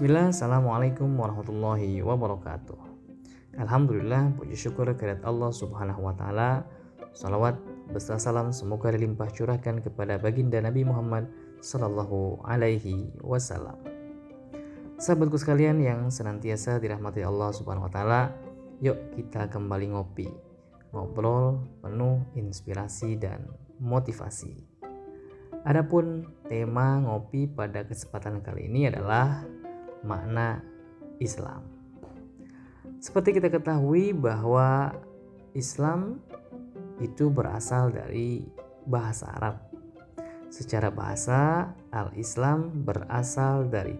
Bismillah, Assalamualaikum warahmatullahi wabarakatuh. Alhamdulillah, puji syukur kehadirat Allah subhanahu wa ta'ala. Salawat beserta salam semoga dilimpah curahkan kepada baginda Nabi Muhammad sallallahu alaihi wasallam. Sahabatku sekalian yang senantiasa dirahmati Allah subhanahu wa ta'ala Yuk kita kembali ngopi Ngobrol penuh inspirasi dan motivasi. Adapun tema ngopi pada kesempatan kali ini adalah makna Islam. Seperti kita ketahui bahwa Islam itu berasal dari bahasa Arab. Secara bahasa, al-Islam berasal dari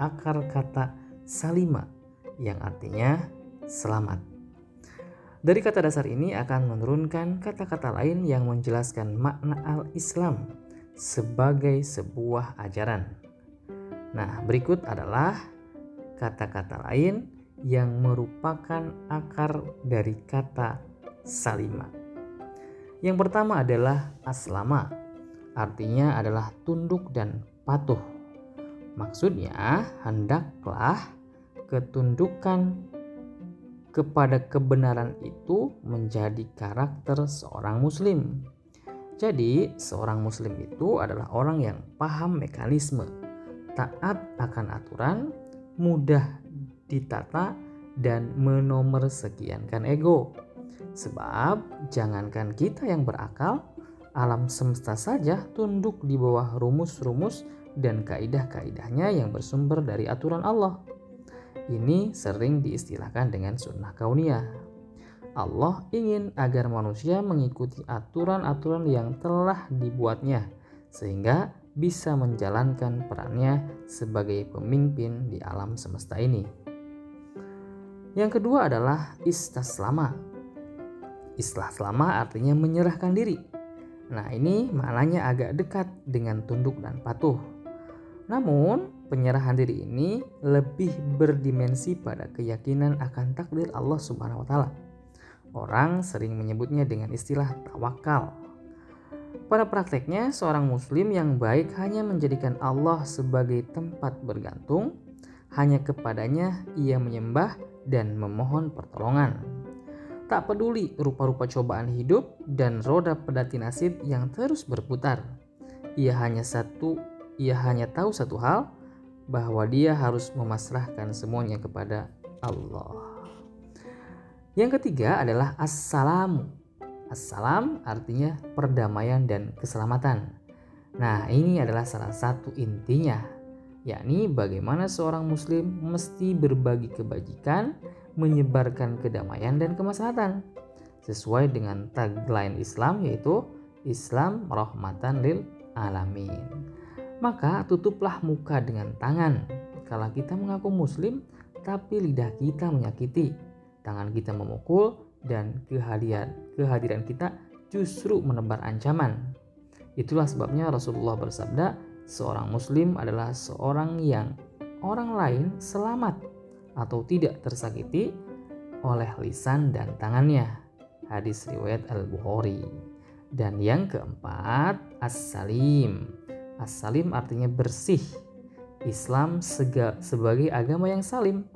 akar kata salima yang artinya selamat. Dari kata dasar ini akan menurunkan kata-kata lain yang menjelaskan makna al-Islam sebagai sebuah ajaran. Nah, berikut adalah kata-kata lain yang merupakan akar dari kata salima. Yang pertama adalah aslama, artinya adalah tunduk dan patuh. Maksudnya, hendaklah ketundukan kepada kebenaran itu menjadi karakter seorang muslim. Jadi, seorang muslim itu adalah orang yang paham mekanisme taat akan aturan, mudah ditata, dan menomor sekiankan ego. Sebab jangankan kita yang berakal, alam semesta saja tunduk di bawah rumus-rumus dan kaidah-kaidahnya yang bersumber dari aturan Allah. Ini sering diistilahkan dengan sunnah kauniyah. Allah ingin agar manusia mengikuti aturan-aturan yang telah dibuatnya, sehingga bisa menjalankan perannya sebagai pemimpin di alam semesta ini. Yang kedua adalah istaslama. Istaslama artinya menyerahkan diri. Nah, ini maknanya agak dekat dengan tunduk dan patuh. Namun, penyerahan diri ini lebih berdimensi pada keyakinan akan takdir Allah Subhanahu wa taala. Orang sering menyebutnya dengan istilah tawakal pada prakteknya, seorang muslim yang baik hanya menjadikan Allah sebagai tempat bergantung, hanya kepadanya ia menyembah dan memohon pertolongan. Tak peduli rupa-rupa cobaan hidup dan roda pedati nasib yang terus berputar. Ia hanya satu, ia hanya tahu satu hal, bahwa dia harus memasrahkan semuanya kepada Allah. Yang ketiga adalah assalamu Assalam artinya perdamaian dan keselamatan. Nah, ini adalah salah satu intinya, yakni bagaimana seorang muslim mesti berbagi kebajikan, menyebarkan kedamaian dan kemaslahatan. Sesuai dengan tagline Islam yaitu Islam rahmatan lil alamin. Maka tutuplah muka dengan tangan. Kalau kita mengaku muslim tapi lidah kita menyakiti, tangan kita memukul, dan kehadiran kehadiran kita justru menebar ancaman. Itulah sebabnya Rasulullah bersabda, seorang muslim adalah seorang yang orang lain selamat atau tidak tersakiti oleh lisan dan tangannya. Hadis riwayat Al-Bukhari. Dan yang keempat, as-salim. As-salim artinya bersih. Islam sebagai agama yang salim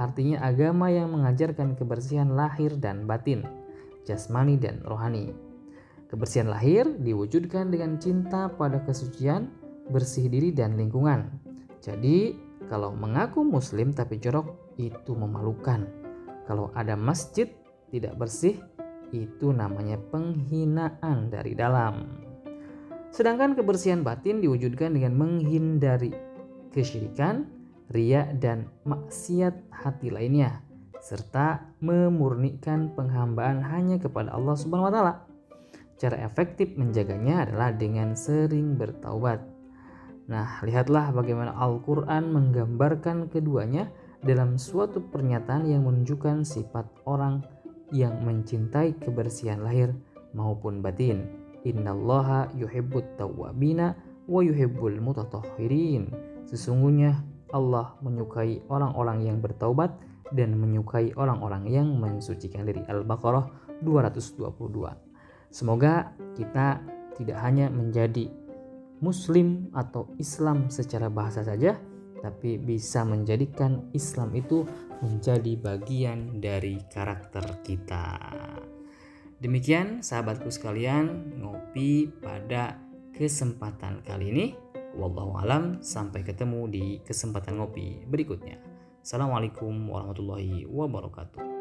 artinya agama yang mengajarkan kebersihan lahir dan batin, jasmani dan rohani. Kebersihan lahir diwujudkan dengan cinta pada kesucian, bersih diri dan lingkungan. Jadi, kalau mengaku muslim tapi jorok itu memalukan. Kalau ada masjid tidak bersih itu namanya penghinaan dari dalam. Sedangkan kebersihan batin diwujudkan dengan menghindari kesyirikan, ria dan maksiat hati lainnya serta memurnikan penghambaan hanya kepada Allah Subhanahu wa taala. Cara efektif menjaganya adalah dengan sering bertaubat. Nah, lihatlah bagaimana Al-Qur'an menggambarkan keduanya dalam suatu pernyataan yang menunjukkan sifat orang yang mencintai kebersihan lahir maupun batin. Innallaha yuhibbut tawwabina wa yuhibbul mutatahhirin. Sesungguhnya Allah menyukai orang-orang yang bertaubat dan menyukai orang-orang yang mensucikan diri. Al-Baqarah 222. Semoga kita tidak hanya menjadi muslim atau Islam secara bahasa saja, tapi bisa menjadikan Islam itu menjadi bagian dari karakter kita. Demikian sahabatku sekalian, ngopi pada kesempatan kali ini. Wallahu alam, sampai ketemu di kesempatan ngopi berikutnya. Assalamualaikum warahmatullahi wabarakatuh.